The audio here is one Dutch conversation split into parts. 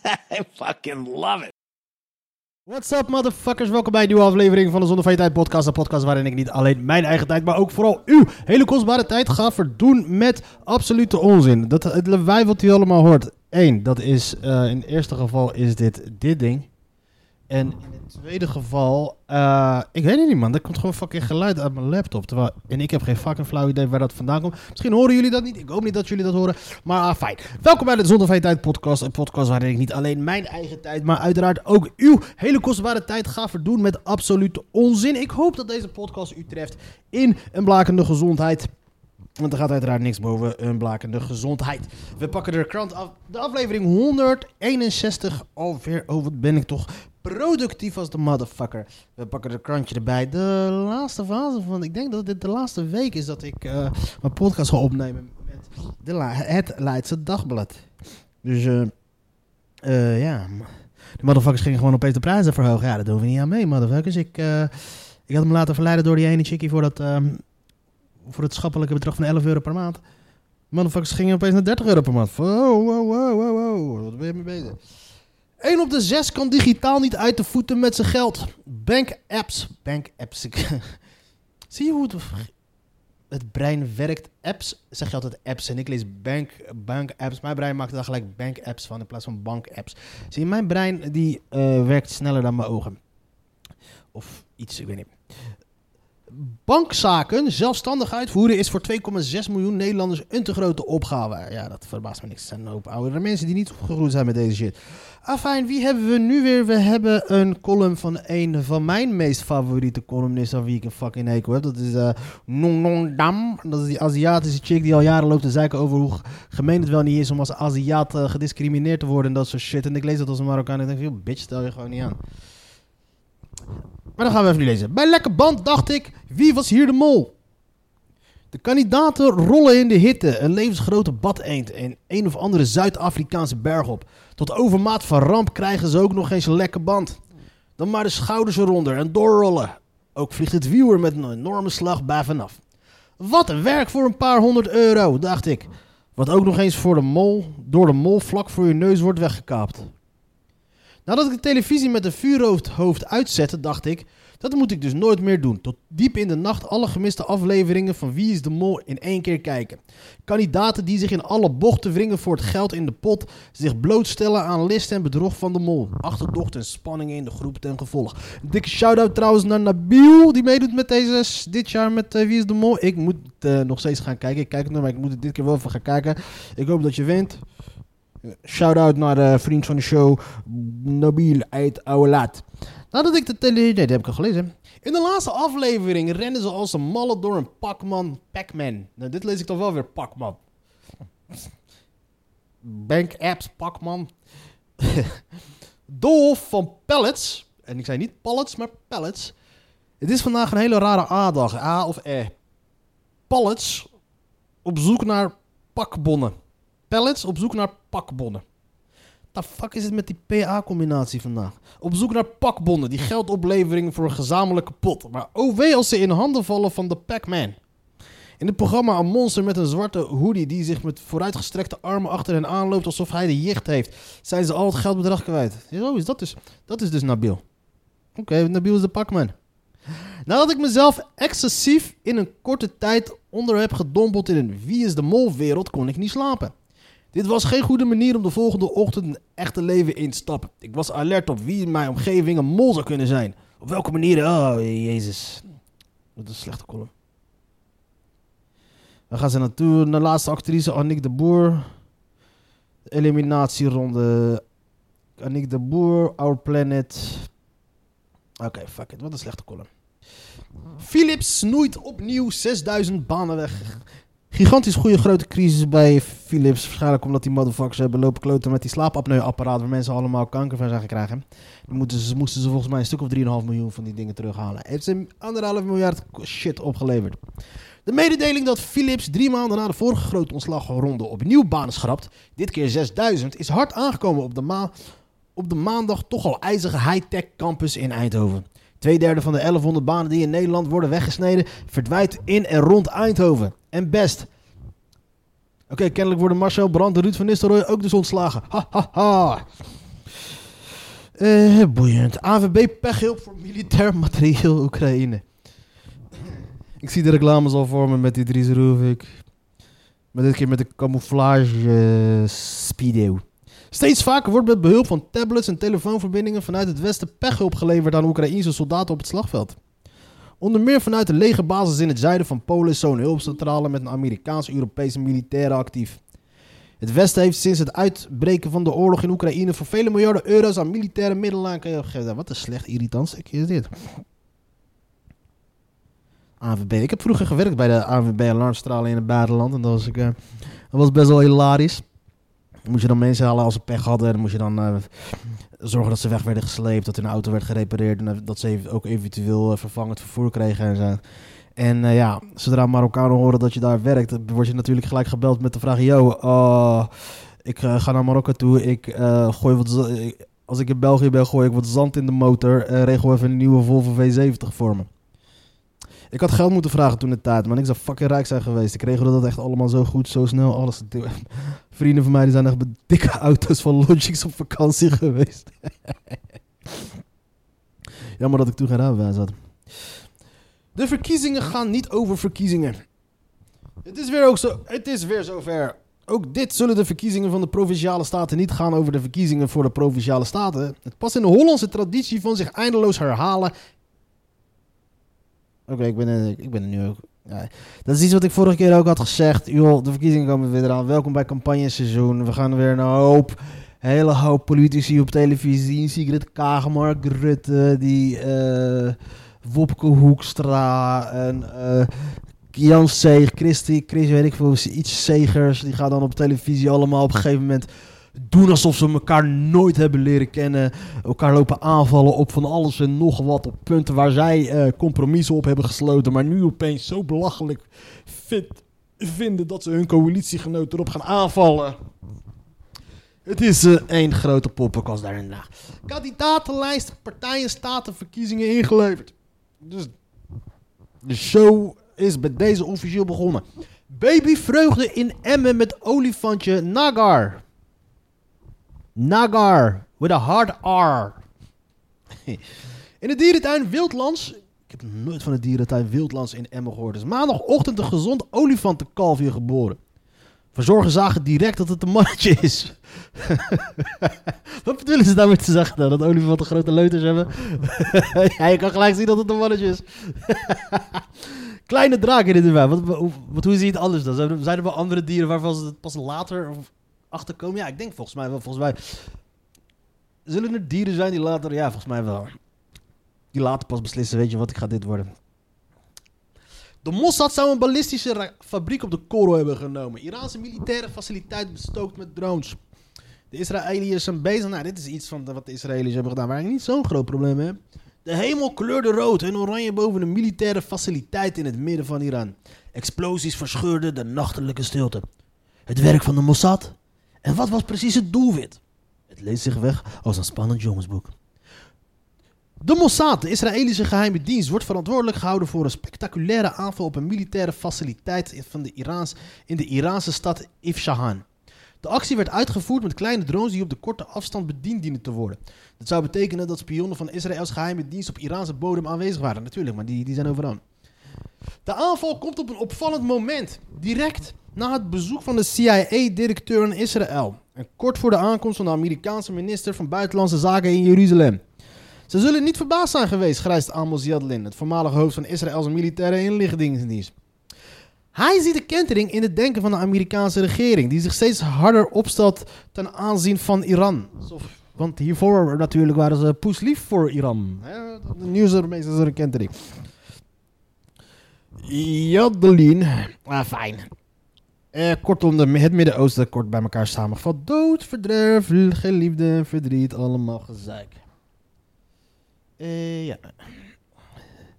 I fucking love it. What's up, motherfuckers? Welkom bij een nieuwe aflevering van de Zonde van je Tijd podcast. Een podcast waarin ik niet alleen mijn eigen tijd, maar ook vooral uw hele kostbare tijd ga verdoen met absolute onzin. Dat het lawaai wat u allemaal hoort. Eén, dat is eh, in het eerste geval is dit dit ding. En in het tweede geval, eh, ik weet het niet man, dat komt gewoon fucking geluid uit mijn laptop. En ik heb geen fucking flauw idee waar dat vandaan komt. Misschien horen jullie dat niet, ik hoop niet dat jullie dat horen. Maar ah, fijn. Welkom bij de Zonder van je Tijd podcast. Een podcast waarin ik niet alleen mijn eigen tijd, maar uiteraard ook uw hele kostbare tijd ga verdoen met absolute onzin. Ik hoop dat deze podcast u treft in een blakende gezondheid. Want er gaat uiteraard niks boven een blakende gezondheid. We pakken de krant af. De aflevering 161 alweer. Oh, wat ben ik toch productief als de motherfucker. We pakken de krantje erbij. De laatste fase van... Ik denk dat dit de laatste week is dat ik eh, mijn podcast ga opnemen met de het Leidse Dagblad. Dus eh eh, ja... De motherfuckers gingen gewoon opeens de prijzen verhogen. Ja, dat doen we niet aan mee, motherfuckers. Ik, ik had me laten verleiden door die ene chickie voor dat... ehm, voor het schappelijke bedrag van 11 euro per maand. Motherfuckers gingen opeens naar 30 euro per maand. Wow, wow, wow, wow, wow. Wat ben je mee bezig? 1 op de 6 kan digitaal niet uit de voeten met zijn geld. Bank apps. Bank apps. Ik- Zie je hoe het, het brein werkt? Apps, zeg je altijd apps. En ik lees bank, bank apps. Mijn brein maakt er gelijk bank apps van in plaats van bank apps. Zie je, mijn brein die eh, werkt sneller dan mijn ogen. Of iets, ik weet niet. Bankzaken zelfstandig uitvoeren is voor 2,6 miljoen Nederlanders een te grote opgave. Ja, dat verbaast me niks. Er zijn een oudere mensen die niet opgegroeid zijn met deze shit. Afijn, wie hebben we nu weer? We hebben een column van een van mijn meest favoriete columnisten aan wie ik een fucking hekel heb. Dat is eh Nong Nong Dam. Dat is die Aziatische chick die al jaren loopt te zeiken over hoe gemeen het wel niet is om als Aziat eh, gediscrimineerd te worden en dat soort shit. En ik lees dat als een Marokkaan en ik denk, "Yo, bitch, stel je gewoon niet aan. Maar dan gaan we even lezen. Bij Lekker Band dacht ik, wie was hier de mol? De kandidaten rollen in de hitte, een levensgrote badeend en een of andere Zuid-Afrikaanse berg op. Tot overmaat van ramp krijgen ze ook nog eens een lekker band. Dan maar de schouders eronder en doorrollen. Ook vliegt het wiel er met een enorme slag bij vanaf. Wat een werk voor een paar honderd euro, dacht ik. Wat ook nog eens voor de mol, door de mol vlak voor je neus wordt weggekaapt. Nadat ik de televisie met een vuurhoofd uitzette, dacht ik, dat moet ik dus nooit meer doen. Tot diep in de nacht alle gemiste afleveringen van Wie is de Mol in één keer kijken. Kandidaten die zich in alle bochten wringen voor het geld in de pot, zich blootstellen aan list en bedrog van de mol. Achterdocht en spanningen in de groep ten gevolg. Een dikke shout-out trouwens naar Nabil, die meedoet met deze dit jaar met eh, Wie is de Mol. Ik moet eh, nog steeds gaan kijken. Ik kijk het nog, maar ik moet het dit keer wel even gaan kijken. Ik hoop dat je wint. Shout-out naar de vriend van de show, Nabil uit Oude Nadat ik de tele... Nee, dat heb ik al gelezen. In de laatste aflevering rennen ze als een malle door een Pac-Man. Pac-Man. Nou, dit lees ik dan wel weer Pac-Man. Bank apps, Pac-Man. Van pellets. En ik zei niet pallets, maar pellets. Het is vandaag een hele rare A-dag. A of E. Pallets op zoek naar pakbonnen. Pellets op zoek naar pakbonnen. The fuck is het met die PA-combinatie vandaag? Op zoek naar pakbonnen die geld opleveren voor een gezamenlijke pot. Maar oh wee als ze in handen vallen van de Pac-Man. In het programma een monster met een zwarte hoodie die zich met vooruitgestrekte armen achter hen aanloopt alsof hij de jicht heeft. Zijn ze al het geldbedrag kwijt. Zo is dat dus. Dat is dus Nabil. Oké, Nabil is de Pac-Man. Nadat ik mezelf excessief in een korte tijd onder heb gedompeld in een wie is de mol wereld, kon ik niet slapen. Dit was geen goede manier om de volgende ochtend een echte leven in te stappen. Ik was alert op wie in mijn omgeving een mol zou kunnen zijn. Op welke manier? Oh, jezus. Wat een slechte column. Dan gaan ze naartoe. De laatste actrice, Annick de Boer. De eliminatieronde. Annick de Boer, Our Planet. Oké, fuck it. Wat een slechte column. Philips snoeit opnieuw 6000 banen weg. Gigantisch goede grote crisis bij Philips. Waarschijnlijk omdat die motherfuckers hebben lopen kloten met die slaapapneuapparaat waar mensen allemaal kanker van zijn gekregen. Dan moeten ze, moesten ze volgens mij een stuk of 3,5 miljoen van die dingen terughalen. Heeft ze anderhalf miljard shit opgeleverd. De mededeling dat Philips drie maanden na de vorige grote ontslagronde opnieuw banen schrapt, dit keer 6000, is hard aangekomen op de, op de maandag toch al ijzige high-tech campus in Eindhoven. Tweederde van de 1100 banen die in Nederland worden weggesneden, verdwijnt in en rond Eindhoven. En best. Oké, kennelijk worden Marcel Brandt en Ruud van Nistelrooy ook dus ontslagen. Ha, ha, ha. Eh, boeiend. AVB pechhulp voor militair materieel Oekraïne. Ik zie de reclames al voor me met die Dries Roelvik. Maar dit keer met de camouflage eh, speedo. Steeds vaker wordt met behulp van tablets en telefoonverbindingen vanuit het westen pechhulp geleverd aan Oekraïnse soldaten op het slagveld. Onder meer vanuit de legerbasis in het zuiden van Polen is zo'n hulpcentrale met een Amerikaans-Europese militairen actief. Het Westen heeft sinds het uitbreken van de oorlog in Oekraïne voor vele miljarden euro's aan militaire middelen aan. Wat een slecht irritant stukje is dit. ANWB. Ik heb vroeger gewerkt bij de ANWB alarmstralen in het buitenland en dat was, ik, eh, dat was best wel hilarisch. Moest je dan mensen halen als ze pech hadden. Dan moest je dan eh, zorgen dat ze weg werden gesleept, dat hun auto werd gerepareerd en eh, dat ze ook eventueel uh, vervangend vervoer kregen en zo. En ja, zodra Marokkanen horen dat je daar werkt, word je natuurlijk gelijk gebeld met de vraag: Yo, ik ga naar Marokko toe. Ik gooi wat. Als ik in België ben, gooi ik wat zand in de motor. regel even een nieuwe Volvo V70 voor me. Ik had geld moeten vragen toen de tijd, maar ik zou fucking rijk zijn geweest. Ik regelde dat echt allemaal zo goed, zo snel, alles. Vrienden van mij die zijn echt met dikke auto's van Logix op vakantie geweest. Jammer dat ik toen geen rijbewijs had. De verkiezingen gaan niet over verkiezingen. Het is weer ook zo. Het is weer zover. Ook dit zullen de verkiezingen van de provinciale staten niet gaan over de verkiezingen voor de provinciale staten. Het past in de Hollandse traditie van zich eindeloos herhalen Oké, ik, ben ik ben er nu ook. Ja, dat is iets wat ik vorige keer ook had gezegd. Joh, de verkiezingen komen weer eraan. Welkom bij campagneseizoen. We gaan weer een hoop, hele hoop politici op televisie. Sigrid Kaag, Mark Rutte, die uh, Wopke Hoekstra en uh, Jan Seeg, Christy, Chris, weet ik veel, iets Zegers. Die gaan dan op televisie allemaal op een gegeven moment doen alsof ze elkaar nooit hebben leren kennen. Elkaar lopen aanvallen op van alles en nog wat. Op punten waar zij uh, compromissen op hebben gesloten. Maar nu opeens zo belachelijk vinden dat ze hun coalitiegenoten erop gaan aanvallen. Het is uh, één grote poppenkast daar in Kandidatenlijst, partijen, staten, verkiezingen ingeleverd. Dus de show is bij deze officieel begonnen. Babyvreugde in Emmen met olifantje Nagar. Nagar, with a hard R. in de dierentuin Wildlands. Ik heb nooit van de dierentuin Wildlands in Emmen gehoord. is maandagochtend een gezond olifantenkalfje geboren. Verzorgen zagen direct dat het een mannetje is. Wat bedoelen ze daarmee te zeggen? Dat olifanten grote leuters hebben? ja, je kan gelijk zien dat het een mannetje is. Kleine draak in de wijn. Wat, wat, hoe zie je het anders dan? Zijn er wel andere dieren waarvan ze het pas later achterkomen? Ja, ik denk volgens mij wel. Volgens mij zullen er dieren zijn die later, ja, volgens mij wel. Die later pas beslissen, weet je wat, ik ga dit worden. De Mossad zou een ballistische fabriek op de Koro hebben genomen. Iraanse militaire faciliteit bestookt met drones. De Israëliërs zijn bezig. Nou, dit is iets van wat de Israëliërs hebben gedaan waar ik niet zo'n groot probleem mee heb. De hemel kleurde rood en oranje boven een militaire faciliteit in het midden van Iran. Explosies verscheurden de nachtelijke stilte. Het werk van de Mossad en wat was precies het doelwit? Het leest zich weg als een spannend jongensboek. De Mossad, de Israëlische geheime dienst, wordt verantwoordelijk gehouden voor een spectaculaire aanval op een militaire faciliteit van de Iraans, in de Iraanse stad Ifshahan. De actie werd uitgevoerd met kleine drones die op de korte afstand bediend dienen te worden. Dat zou betekenen dat spionnen van Israëls geheime dienst op Iraanse bodem aanwezig waren. Natuurlijk, maar die, die zijn overal. De aanval komt op een opvallend moment. Direct na het bezoek van de CIA-directeur in Israël. En kort voor de aankomst van de Amerikaanse minister van Buitenlandse Zaken in Jeruzalem. Ze zullen niet verbaasd zijn geweest, grijst Amos Yadlin, het voormalige hoofd van Israëls militaire inlichtingendienst. Hij ziet de kentering in het denken van de Amerikaanse regering, die zich steeds harder opstelt ten aanzien van Iran. Want hiervoor natuurlijk waren ze poeslief voor Iran. De nieuws is er een kentering. Yadlin, ah, fijn. Eh, kortom, het Midden-Oosten kort bij elkaar samengevat. Dood, verderf, geen liefde, verdriet, allemaal gezeik. Eh, ja. Ehm, na, na, na, na, na.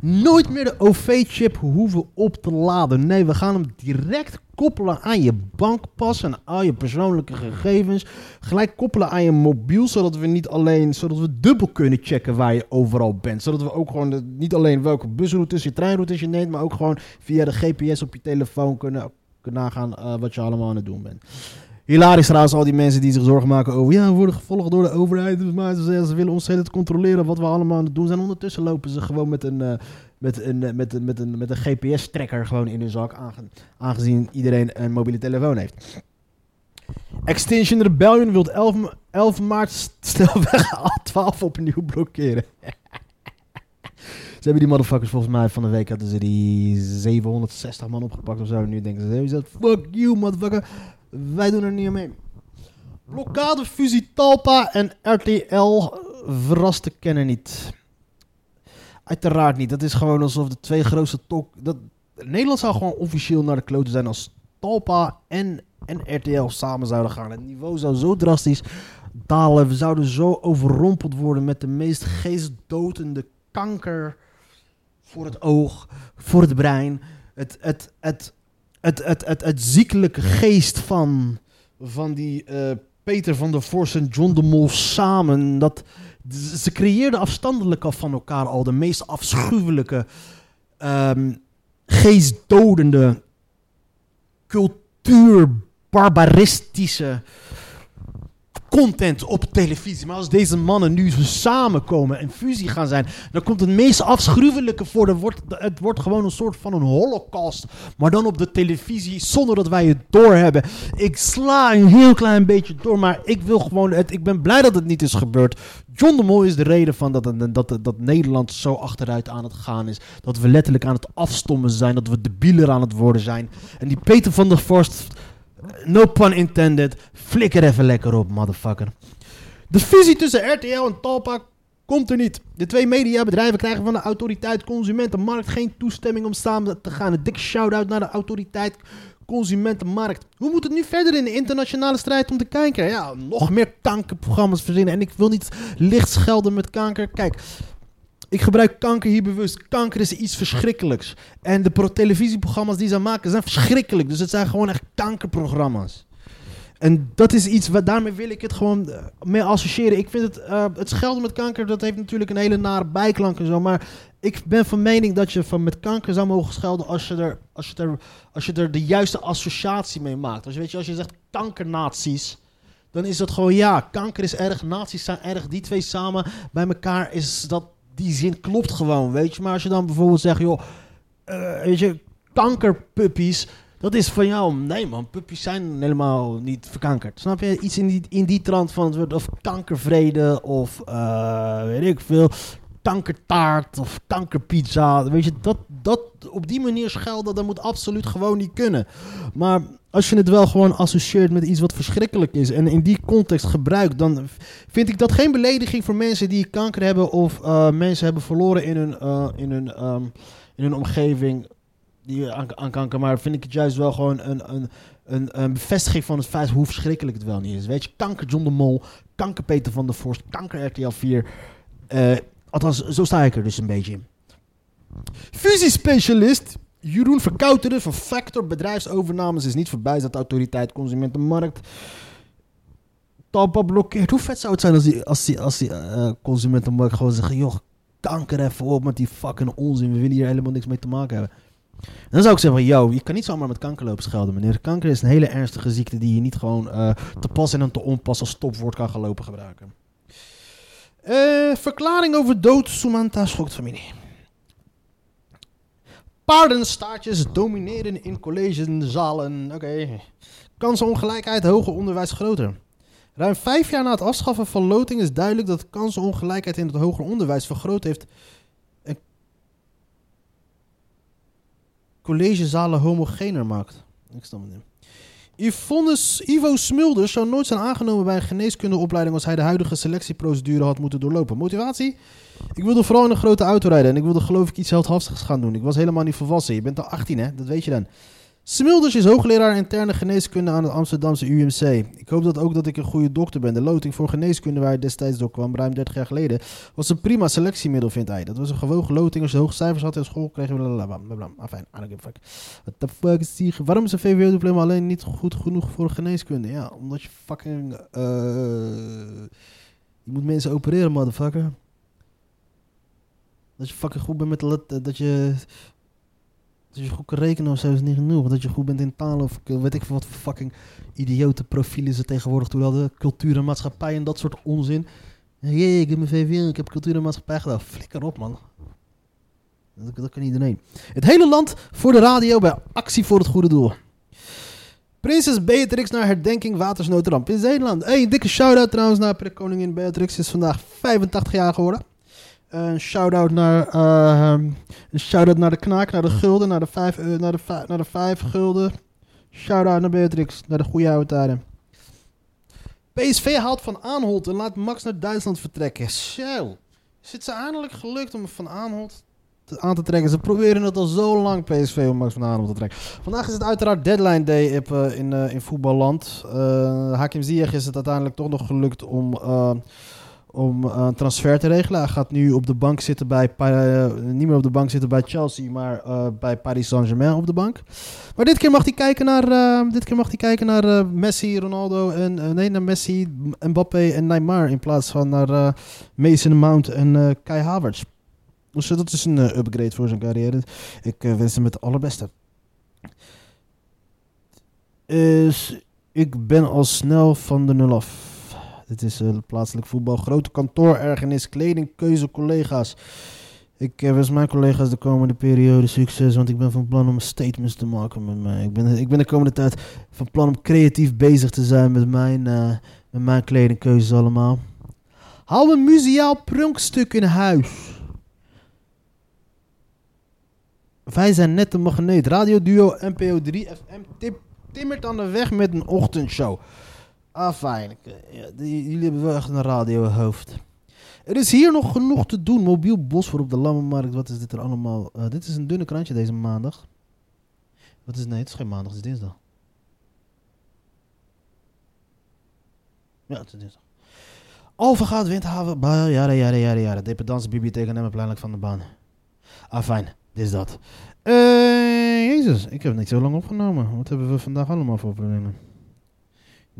Nooit meer de OV-chip hoeven op te laden. Nee, we gaan hem direct koppelen aan je bankpas en al je persoonlijke gegevens. Gelijk koppelen aan je mobiel, zodat we niet alleen, zodat we dubbel kunnen checken waar je overal bent. Zodat we ook gewoon niet alleen welke busroutes, je treinroutes je neemt, maar ook gewoon via de GPS op je telefoon kunnen, kunnen nagaan eh, wat je allemaal aan het doen bent. Hilarisch trouwens, al die mensen die zich zorgen maken over... ja, we worden gevolgd door de overheid, dus maar ze, ze willen ontzettend controleren wat we allemaal aan het doen zijn. Ondertussen lopen ze gewoon met een, eh, met een, eh, met een, met een, met een GPS-tracker gewoon in hun zak, aange- aangezien iedereen een mobiele telefoon heeft. Extinction Rebellion wil 11, ma- 11 maart stelweg A12 opnieuw blokkeren. Ze hebben die motherfuckers volgens mij van de week hadden ze die 760 man opgepakt of zo. Nu denken ze, "Is dat fuck you motherfucker. Wij doen er niet mee. Blokkade, fusie Talpa en RTL verraste kennen niet. Uiteraard niet. Dat is gewoon alsof de twee grootste tok... Dat, Nederland zou gewoon officieel naar de kloten zijn als Talpa en, en RTL samen zouden gaan. Het niveau zou zo drastisch dalen. We zouden zo overrompeld worden met de meest geestdodende kanker voor het oog, voor het brein. Het, het, het, het, het, het, het ziekelijke geest van, van die eh, Peter van der Vorst en John de Mol samen. Dat, ze creëerden afstandelijk al van elkaar al de meest afschuwelijke, ehm, geestdodende, cultuurbarbaristische content op televisie. Maar als deze mannen nu samenkomen en fusie gaan zijn, dan komt het meest afschuwelijke voor. Wordt, het wordt gewoon een soort van een holocaust, maar dan op de televisie zonder dat wij het doorhebben. Ik sla een heel klein beetje door, maar ik wil gewoon het. Ik ben blij dat het niet is gebeurd. John de Mol is de reden van dat, dat, dat, Nederland zo achteruit aan het gaan is. Dat we letterlijk aan het afstommen zijn, dat we debieler aan het worden zijn. En die Peter van der Vorst, no pun intended, flikker even lekker op, motherfucker. De fusie tussen RTL en Talpa komt er niet. De twee mediabedrijven krijgen van de autoriteit Consumentenmarkt geen toestemming om samen te gaan. Een dikke shout-out naar de autoriteit Consumentenmarkt. Hoe moet het nu verder in de internationale strijd om de kanker? Ja, nog meer kankerprogramma's verzinnen. En ik wil niet licht schelden met kanker. Kijk, ik gebruik kanker hier bewust. Kanker is iets verschrikkelijks. En de pro- televisieprogramma's die ze maken zijn verschrikkelijk. Dus het zijn gewoon echt kankerprogramma's. En dat is iets, wat, daarmee wil ik het gewoon eh, mee associëren. Ik vind het, eh, het schelden met kanker, dat heeft natuurlijk een hele nare bijklank en zo. Maar ik ben van mening dat je van met kanker zou mogen schelden als je er, als je er, als je er de juiste associatie mee maakt. Als je, weet je, als je zegt kankernaties, dan is dat gewoon ja, kanker is erg, nazi's zijn erg. Die twee samen bij elkaar is dat, die zin klopt gewoon, weet je. Maar als je dan bijvoorbeeld zegt, joh, eh, weet je, kankerpuppies, dat is van jou. Nee man, puppies zijn helemaal niet verkankerd. Snap je? Iets in die, in die trant van het woord of kankervrede of eh, weet ik veel, kankertaart of kankerpizza. Weet je, dat, dat op die manier schelden, dat moet absoluut gewoon niet kunnen. Maar als je het wel gewoon associeert met iets wat verschrikkelijk is en in die context gebruikt, dan vind ik dat geen belediging voor mensen die kanker hebben of eh, mensen hebben verloren in hun, eh, in hun, ehm, in hun omgeving die aan, aan kanker. Maar vind ik het juist wel gewoon een, een, een, een bevestiging van het feit hoe verschrikkelijk het wel niet is. Weet je, kanker John de Mol, kanker Peter van der Vorst, kanker RTL 4. Eh, althans, zo sta ik er dus een beetje in. Fusiespecialist Jeroen Verkouteren van Factor Bedrijfsovernames is niet voorbij. Dat autoriteit Consumentenmarkt Talpa blokkeert. Hoe vet zou het zijn als die, als die, als die eh, Consumentenmarkt gewoon zeggen... joh, kanker even op met die fucking onzin. We willen hier helemaal niks mee te maken hebben. Dan zou ik zeggen yo, je kan niet zomaar met kanker lopen schelden, meneer. Kanker is een hele ernstige ziekte die je niet gewoon eh, te pas en te onpas als stopwoord kan gaan lopen gebruiken. Eh, verklaring over dood Sumanta schokt familie. Paardenstaartjes domineren in collegezalen. Oké. Kansenongelijkheid, hoger onderwijs groter. Ruim vijf jaar na het afschaffen van loting is duidelijk dat kansenongelijkheid in het hoger onderwijs vergroot heeft en collegezalen homogener maakt. Ik snap het niet. Yvonne S- Ivo Smulders zou nooit zijn aangenomen bij een geneeskundeopleiding als hij de huidige selectieprocedure had moeten doorlopen. Motivatie? Ik wilde vooral in een grote auto rijden en ik wilde geloof ik iets heldhaftigs gaan doen. Ik was helemaal niet volwassen. Je bent al 18 hè, dat weet je dan. Smulders is hoogleraar interne geneeskunde aan het Amsterdamse UMC. Ik hoop dat ook dat ik een goede dokter ben. De loting voor geneeskunde waar hij destijds door kwam, ruim 30 jaar geleden, was een prima selectiemiddel, vindt hij. Dat was een gewogen loting. Als je hoge cijfers had in school, kreeg je blablabla. blablabla. Ah, I don't give a fuck. What the fuck is die... Waarom is een VWO-diploma alleen niet goed genoeg voor geneeskunde? Ja, omdat je fucking... eh je moet mensen opereren, motherfucker. Dat je fucking goed bent met... Dat je... Dat je goed kan rekenen of zo is niet genoeg. Dat je goed bent in talen of weet ik veel wat fucking idiote profielen ze tegenwoordig toen hadden. Cultuur en maatschappij en dat soort onzin. Jee, ik heb mijn VWO, ik heb cultuur en maatschappij gedaan. Flikker op, man. Dat, dat kan iedereen. Het hele land voor de radio bij actie voor het goede doel. Prinses Beatrix naar herdenking watersnoodramp in Zeeland. Hey, dikke shout-out trouwens naar koningin Beatrix. Is vandaag 85 jaar geworden. Een shout-out naar, eh, een shout-out naar de knaak, naar de gulden, naar de vijf, naar de naar de vijf gulden. Shout-out naar Beatrix, naar de goede oude tijden. PSV haalt Van Aanholt en laat Max naar Duitsland vertrekken. Zo. Is het ze eindelijk gelukt om Van Aanholt aan te trekken? Ze proberen het al zo lang, PSV, om Max Van Aanholt te trekken. Vandaag is het uiteraard deadline day op, eh, in, eh, in voetballand. Eh Hakim Ziyech is het uiteindelijk toch nog gelukt om, om eh, een transfer te regelen. Hij gaat nu op de bank zitten bij, eh, niet meer op de bank zitten bij Chelsea, maar eh, bij Paris Saint-Germain op de bank. Maar dit keer mag hij kijken naar, dit keer mag hij kijken naar Messi, Ronaldo en nee, naar Messi, Mbappé en Neymar in plaats van naar Mason Mount en Kai Havertz. Dus dat is een upgrade voor zijn carrière. Ik wens hem het allerbeste. Is, ik ben al snel van de nul af. Dit is eh, plaatselijk voetbal. Grote kantoorergernis, kleding, keuze, collega's. Ik eh, wens mijn collega's de komende periode succes, want ik ben van plan om statements te maken met mij. Ik ben, ik ben de komende tijd van plan om creatief bezig te zijn met mijn, eh, met mijn kledingkeuzes allemaal. Hou een museaal prunkstuk in huis. Wij zijn net een magneet. Radioduo NPO 3 FM timmert aan de weg met een ochtendshow. Ah, fijn. Eh, ja, jullie hebben wel echt een radiohoofd. Er is hier nog genoeg te doen. Mobiel Bosfor op de Lammenmarkt. Wat is dit er allemaal? Eh, dit is een dunne krantje deze maandag. Wat is nee, het is geen maandag, het is dinsdag. Ja, het is dinsdag. Alphen gaat Windhaven. Ba, jaren, jaren, jaren. Dependance bibliotheek en Emmenpleinlijk van de baan. Ah, fijn. Dit is dat. Eh, jezus, ik heb niet zo lang opgenomen. Wat hebben we vandaag allemaal voor problemen?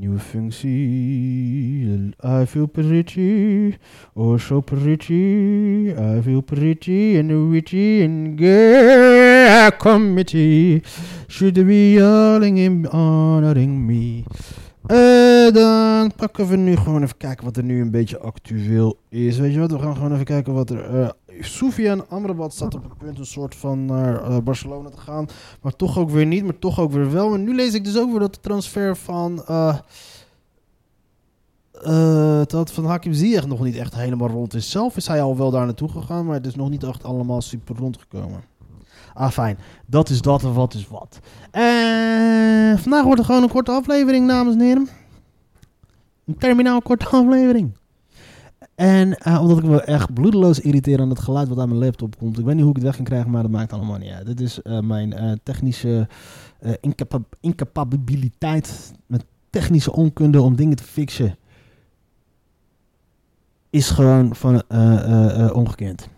Nieuwe functie. I feel pretty. Oh, so pretty. I feel pretty and witty and gay. Committee. Should be yelling and honoring me. Eh, dan pakken we nu gewoon even kijken wat er nu een beetje actueel is. Weet je wat, we gaan gewoon even kijken wat er... eh Soufiane Amrabat staat op het punt een soort van naar eh, Barcelona te gaan. Maar toch ook weer niet, maar toch ook weer wel. En nu lees ik dus ook weer dat de transfer van... eh eh, dat van Hakim Ziyech nog niet echt helemaal rond is. Zelf is hij al wel daar naartoe gegaan, maar het is nog niet echt allemaal super rondgekomen. Ah, fijn. Dat is dat en wat is wat. Vandaag wordt er gewoon een korte aflevering, dames en heren. Een terminaal korte aflevering. En eh, omdat ik me echt bloedeloos irriteer aan het geluid wat aan mijn laptop komt. Ik weet niet hoe ik het weg kan krijgen, maar dat maakt allemaal niet uit. Dit is eh, mijn eh, technische incapa- incapabiliteit. Met technische onkunde om dingen te fixen. Is gewoon van ongekend.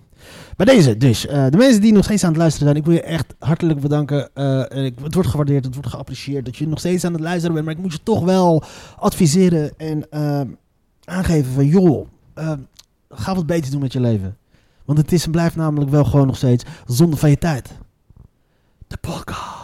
Bij deze dus. de mensen die nog steeds aan het luisteren zijn, ik wil je echt hartelijk bedanken. Het wordt gewaardeerd, het wordt geapprecieerd dat je nog steeds aan het luisteren bent. Maar ik moet je toch wel adviseren en aangeven van joh, eh, ga wat beter doen met je leven. Want het is en blijft namelijk wel gewoon nog steeds zonde van je tijd. De podcast.